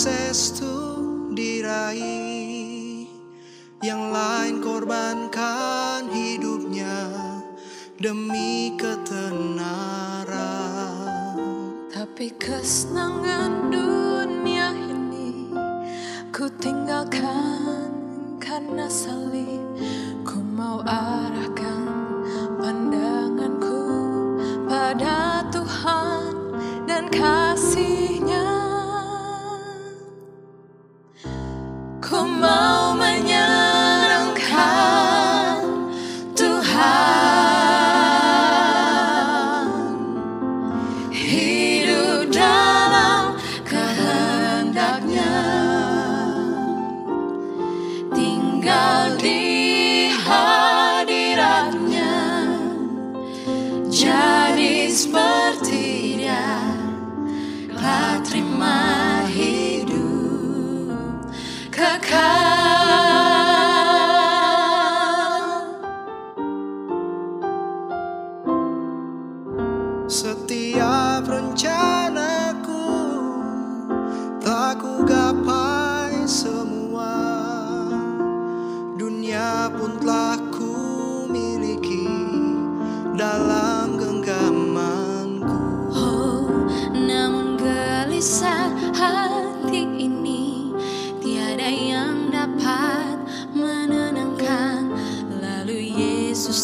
Sukses tuh diraih. Yang lain korbankan hidupnya Demi ketenaran. Tapi kesenangan dunia ini Ku tinggalkan karena salib. Ku mau arahkan pandanganku pada Tuhan dan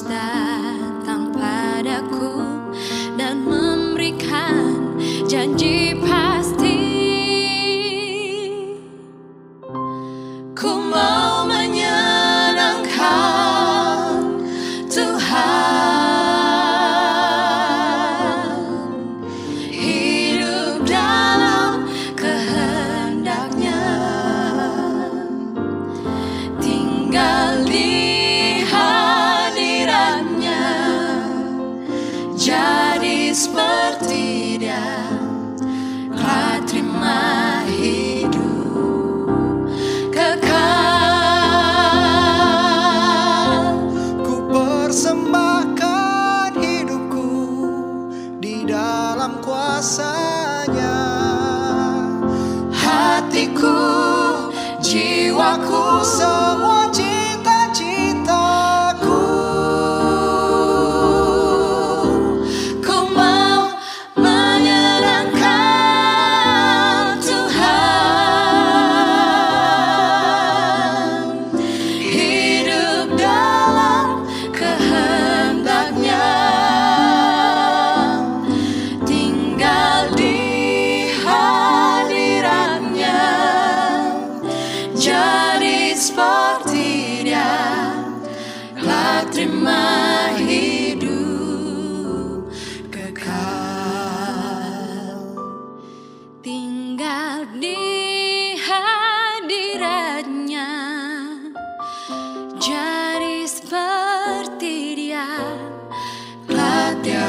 datang padaku Dan memberikan janji Jiwaku, Semua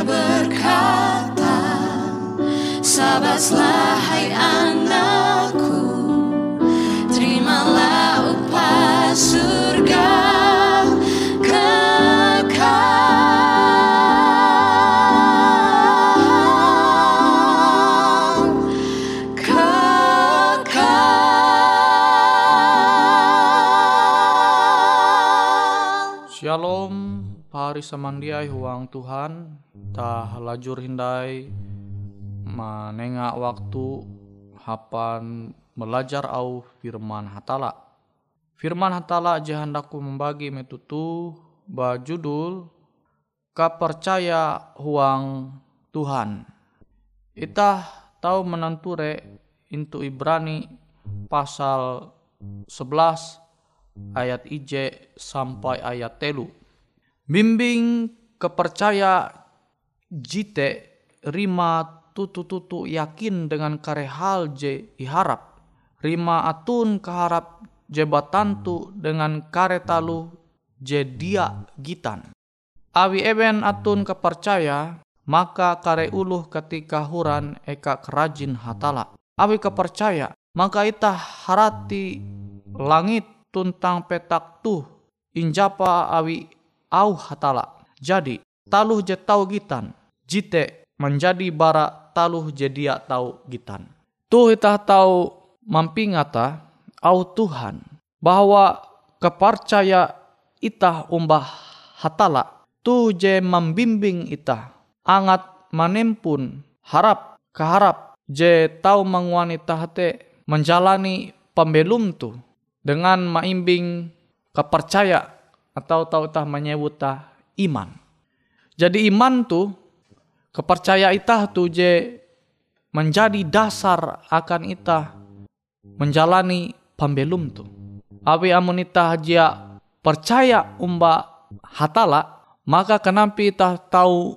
berkata Sabatlah hai anakku Terimalah upah surga Shalom, pahari samandiai huang Tuhan, tah lajur hindai manenga waktu hapan belajar au firman hatala. Firman hatala je hendaku membagi metutu bajudul kapercaya huang Tuhan. Itah tahu menenture into Ibrani pasal 11 ayat IJ sampai ayat telu. Bimbing kepercaya jite rima tutu-tutu yakin dengan kare hal je iharap. Rima atun keharap jebatantu dengan kare talu je dia gitan. Awi eben atun kepercaya maka kare uluh ketika huran eka kerajin hatala. Awi kepercaya maka itah harati langit tuntang petak tuh injapa awi au hatala. Jadi taluh je tau gitan jite menjadi bara taluh jedia tau gitan. Tuh itah tahu mampingata au Tuhan bahwa kepercaya itah umbah hatala tu je membimbing itah angat manempun harap keharap je tau mengwanita hate menjalani pembelum tu dengan maimbing kepercaya atau tau tah menyebut iman. Jadi iman tu kepercaya itah tu je menjadi dasar akan itah menjalani pembelum tu. Awi amun itah jia percaya umba hatala, maka kenapa itah tahu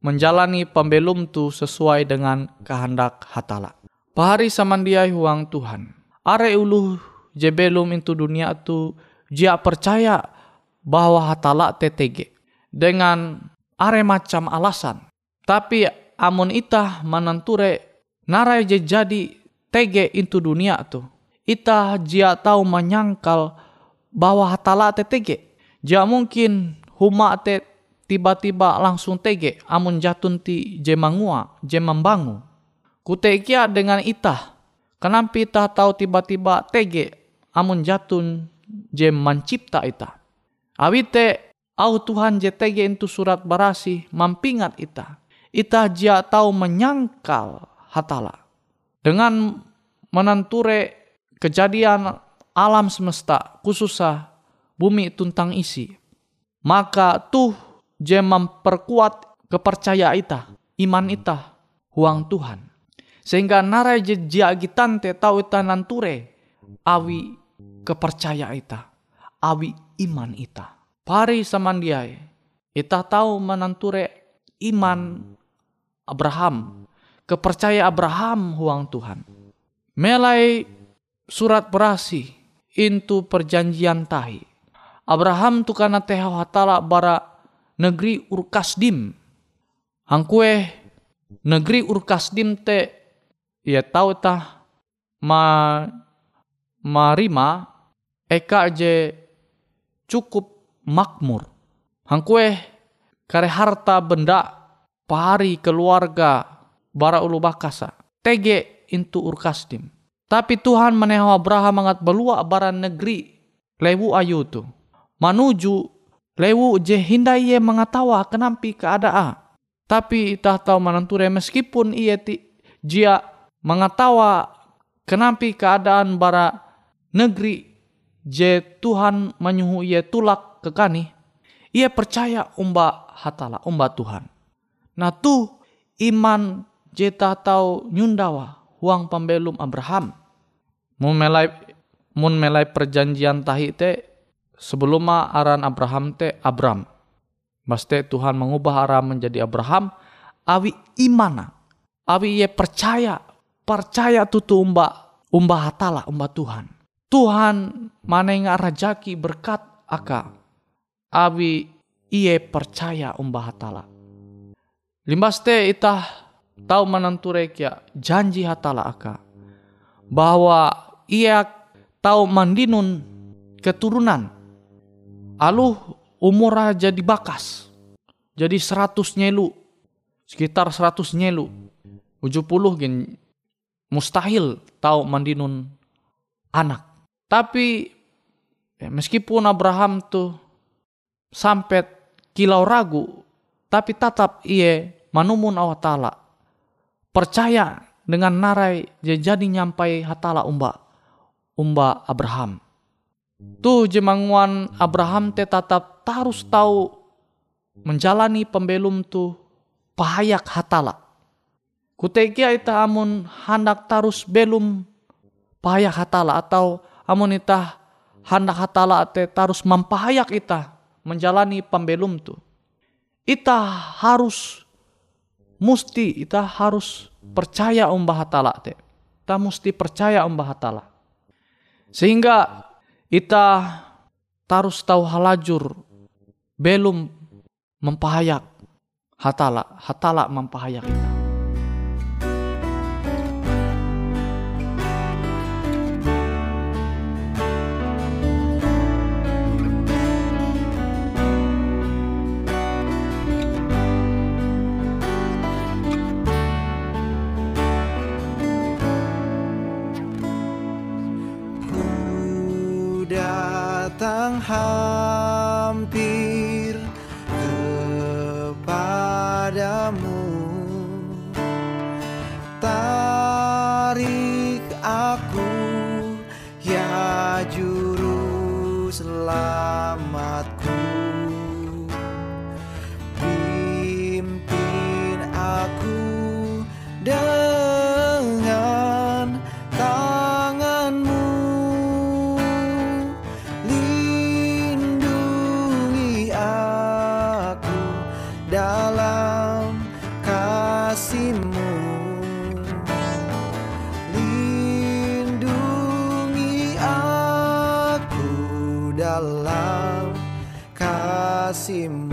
menjalani pembelum tu sesuai dengan kehendak hatala. Pahari samandiai huang Tuhan. Are ulu je belum itu dunia tu jia percaya bahwa hatala TTG dengan are macam alasan. Tapi amun itah menenture narai je jadi tege itu dunia tu. Itah jia tahu menyangkal bahwa hatala te tege. Jia mungkin huma te tiba-tiba langsung tege amun jatun ti je mangua, je membangun. Kutekia dengan itah. Kenapa itah tahu tiba-tiba tege amun jatun je mencipta itah. Awite au Tuhan je tege itu surat barasi mampingat itah. Itah jia tahu menyangkal hatala. Dengan menenture kejadian alam semesta khususnya bumi tuntang isi. Maka tuh je memperkuat kepercaya ita, iman ita, huang Tuhan. Sehingga narai je tante tau ita nanture awi kepercaya ita, awi iman ita. Pari samandiai, ita tahu menanture iman Abraham, kepercaya Abraham huang Tuhan. Melai surat berasi into perjanjian tahi. Abraham tu kana teha hatala bara negeri Urkasdim. Hangkue negeri Urkasdim te ia tahu tah ma marima eka je cukup makmur. Hangkue kare harta benda pari keluarga bara ulu bakasa. Tege intu urkasdim. Tapi Tuhan meneho Abraham mangat belua bara negeri lewu ayu tu. Manuju lewu je hindai ye mengatawa kenampi keadaan. Tapi itah tahu menenture meskipun ia ti jia mengatawa kenampi keadaan bara negeri je Tuhan menyuhu ia tulak ke kani. Ia percaya umba hatala, umba Tuhan. Nah tu iman jeta tau nyundawa huang pembelum Abraham. Mun melai mun melai perjanjian tahi te sebelum aran Abraham te Abram. Maste Tuhan mengubah aram menjadi Abraham awi imana. Awi ye percaya percaya tutu umba umba hatala umba Tuhan. Tuhan manenga rajaki berkat aka. Awi iye percaya umba hatala. Limbaste itah tahu menenture kia janji hatala aka. Bahwa ia tahu mandinun keturunan. Aluh umur jadi bakas. Jadi seratus nyelu. Sekitar seratus nyelu. Ujuh puluh gen mustahil tahu mandinun anak. Tapi ya, meskipun Abraham tuh sampai kilau ragu, tapi tetap ia manumun Allah Ta'ala percaya dengan narai jadi nyampai hatala umba umba Abraham. Tu jemanguan Abraham te tetap harus tahu menjalani pembelum tu pahayak hatala. Kutekia ita amun hendak tarus belum pahayak hatala atau amun ita hendak hatala te tarus mempahayak ita menjalani pembelum tu. Ita harus musti ita harus percaya umbah hatala te. Ita musti percaya umbah hatala. Sehingga ita tarus tahu halajur belum mempahayak hatala, hatala mempahayak ita. Dalam kasihmu. Lindungi aku dalam kasihmu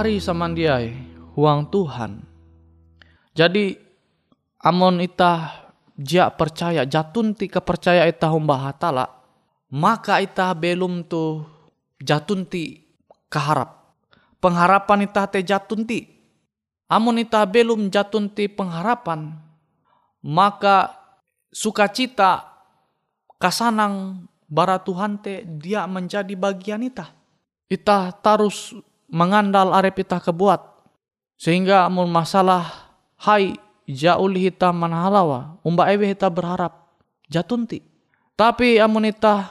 Pari samandiai huang Tuhan. Jadi amon ita jia percaya jatunti kepercaya ita humba hatala maka ita belum tu jatunti keharap. Pengharapan ita te jatunti amun ita belum jatunti pengharapan maka sukacita kasanang bara Tuhan te dia menjadi bagian ita. Ita tarus mengandal arep ita kebuat. Sehingga amun masalah hai jauh hita manahalawa, umba ewe hita berharap jatunti. Tapi amun ita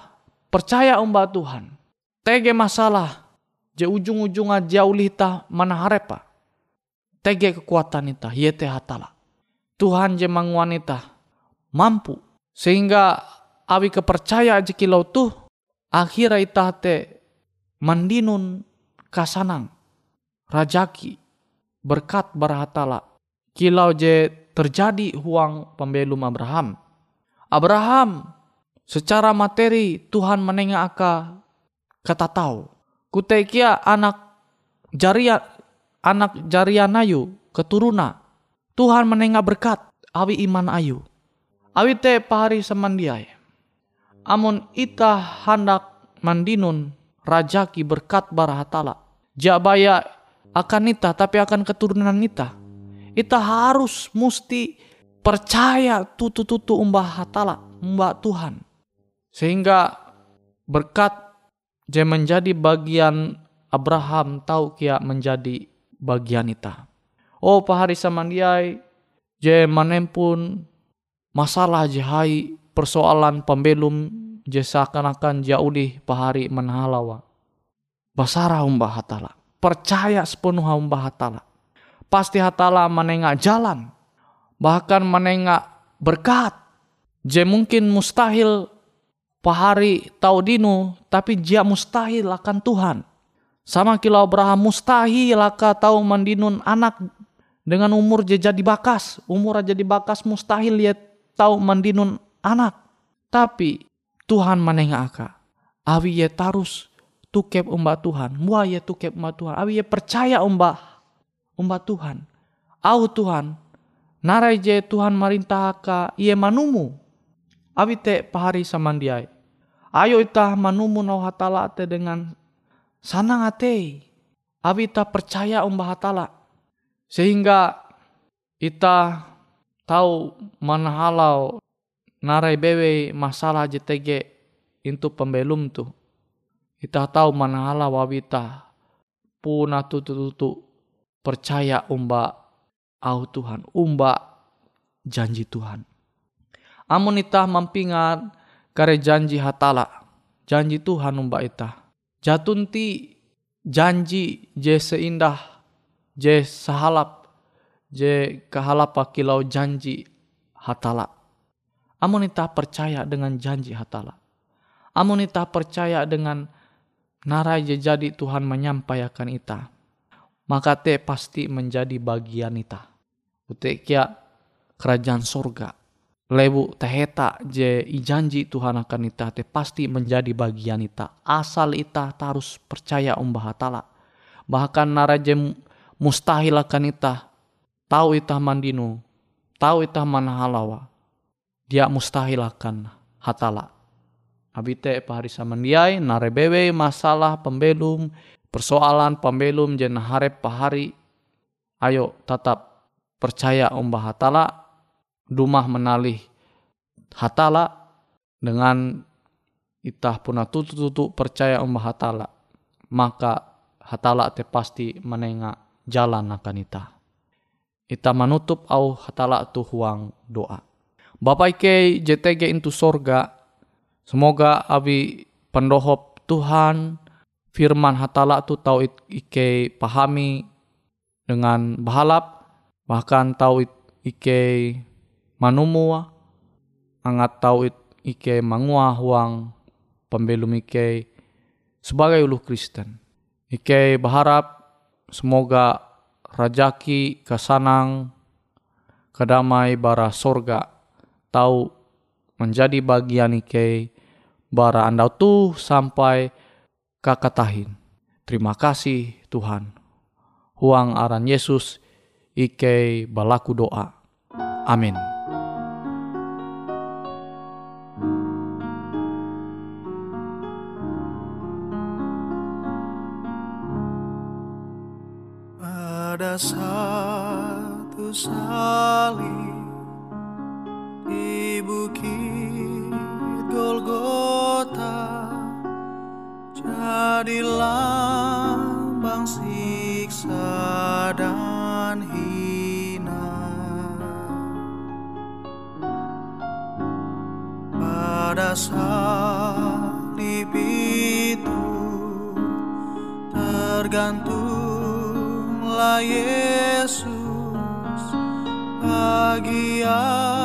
percaya umba Tuhan, tege masalah, je ujung-ujungnya jauh hita manaharepa. Tege kekuatan ita, yete hatala. Tuhan je wanita mampu sehingga awi kepercaya jikilau tuh akhirnya ita te mandinun kasanang rajaki berkat barahatala kilau je terjadi huang pembelum Abraham. Abraham secara materi Tuhan menengah aka kata tahu. Kutekia anak jaria anak jaria nayu keturuna Tuhan menengah berkat awi iman ayu. Awi te pahari semandiai. Amun ita hendak mandinun rajaki berkat barahatala. Jabaya akan ita tapi akan keturunan ita. Ita harus mesti percaya tutu-tutu umbah hatala, umbah Tuhan. Sehingga berkat je menjadi bagian Abraham tahu kia menjadi bagian ita. Oh pahari samandiai je manempun masalah jahai persoalan pembelum je seakan-akan jaulih pahari menhalawa. Basara umbah hatala. Percaya sepenuh umbah hatala. Pasti hatala menengah jalan. Bahkan menengah berkat. Je mungkin mustahil pahari tau dinu. Tapi dia mustahil akan Tuhan. Sama kilau Abraham mustahil akan tahu mandinun anak dengan umur je jadi bakas. Umur aja jadi bakas mustahil lihat tahu mandinun anak. Tapi Tuhan manengah aka. Awi ye tarus tukep umba Tuhan. Mua ye tukep umba Tuhan. Awi ye percaya umba umba Tuhan. Au Tuhan. Narai je Tuhan marintah aka iye manumu. Awi te pahari samandiai. Ayo ita manumu nau hatala te dengan sanang ate. Awi ita percaya umba hatala. Sehingga ita tahu mana halau narai bewe masalah JTG itu pembelum tu. Ita tahu mana halau wawita puna tutu tutu percaya umba au Tuhan, umba janji Tuhan. Amun ita mampingat kare janji hatala, janji Tuhan umba ita. Jatunti janji je seindah je sahalap je kahalapa kilau janji hatala. Amonita percaya dengan janji hatala. Amonita percaya dengan narai je jadi Tuhan menyampaikan ita. Maka te pasti menjadi bagian ita. Utekia kerajaan sorga. Lebu teheta je ijanji Tuhan akan ita te pasti menjadi bagian ita. Asal ita harus percaya umbah hatala. Bahkan narai je mustahil akan ita tahu ita mandinu tahu ita mana halawa dia mustahil akan hatala. Abite pahari samandiai narebewe masalah pembelum persoalan pembelum jen harep pahari. Ayo tetap percaya umbah hatala. Dumah menalih hatala. Dengan itah puna tutu-tutu percaya umbah hatala. Maka hatala te pasti menengah jalan akan ita. Ita menutup au hatala tu huang doa. Bapak Ike JTG itu sorga, semoga abi pendohop Tuhan firman hatala tu tahu Ike pahami dengan bahalap, bahkan tahu Ike manumua, angat tahu Ike mangua huang pembelum Ike sebagai ulu Kristen. Ike berharap Semoga rajaki kesanang kedamai bara sorga tahu menjadi bagian ike bara anda tuh sampai kakatahin. Terima kasih Tuhan. Huang aran Yesus ike balaku doa. Amin. ada satu salib di lambang siksa dan hina. Pada salib itu tergantunglah Yesus bahagia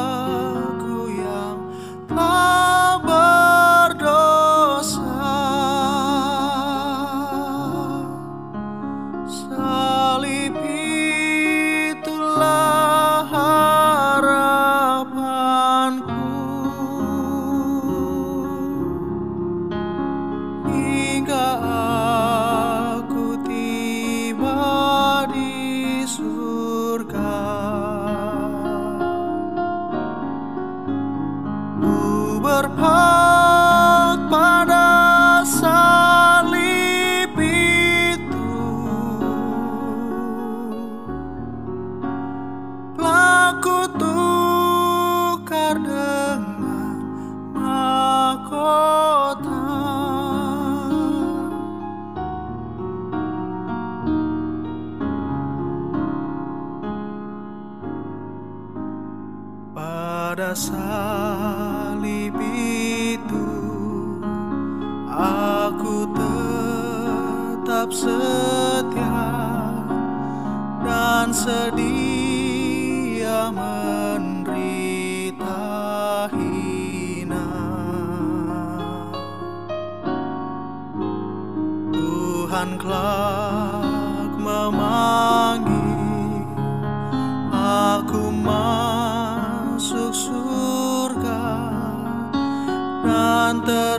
akan kelak memanggil aku masuk surga dan ter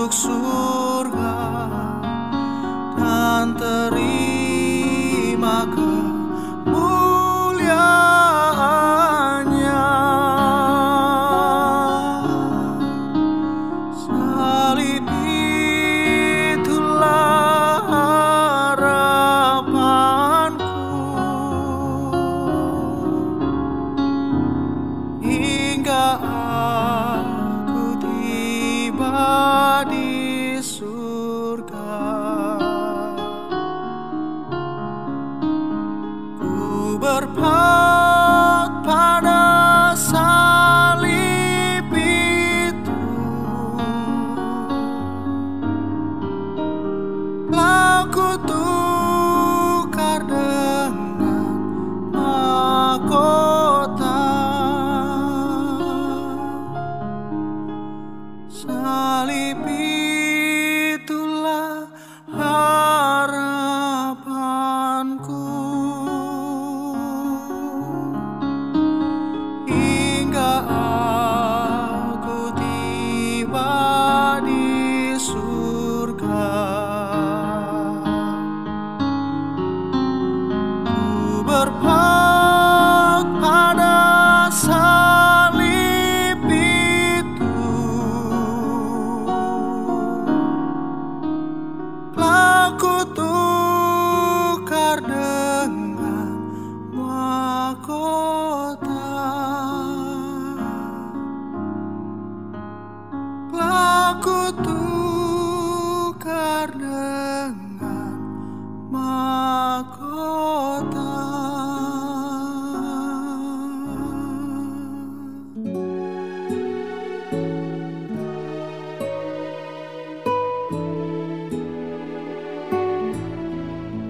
looks so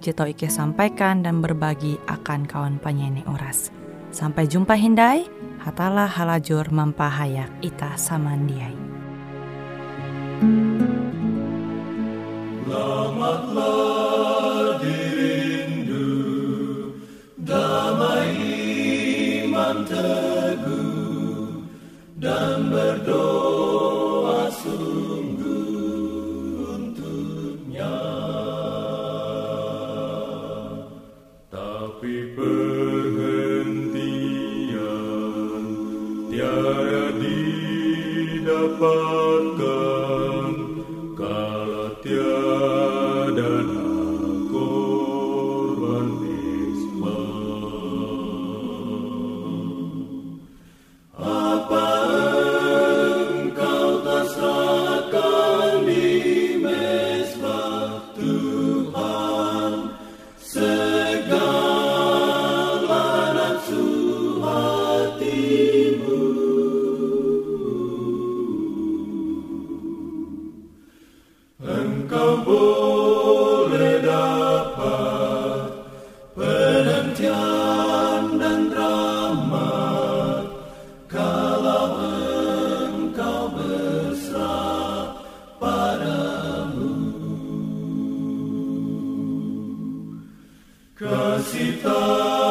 Jito Ike sampaikan dan berbagi akan kawan penyanyi oras. Sampai jumpa Hindai, hatalah halajur mampahayak ita samandiai. Tapi perhentian Kasih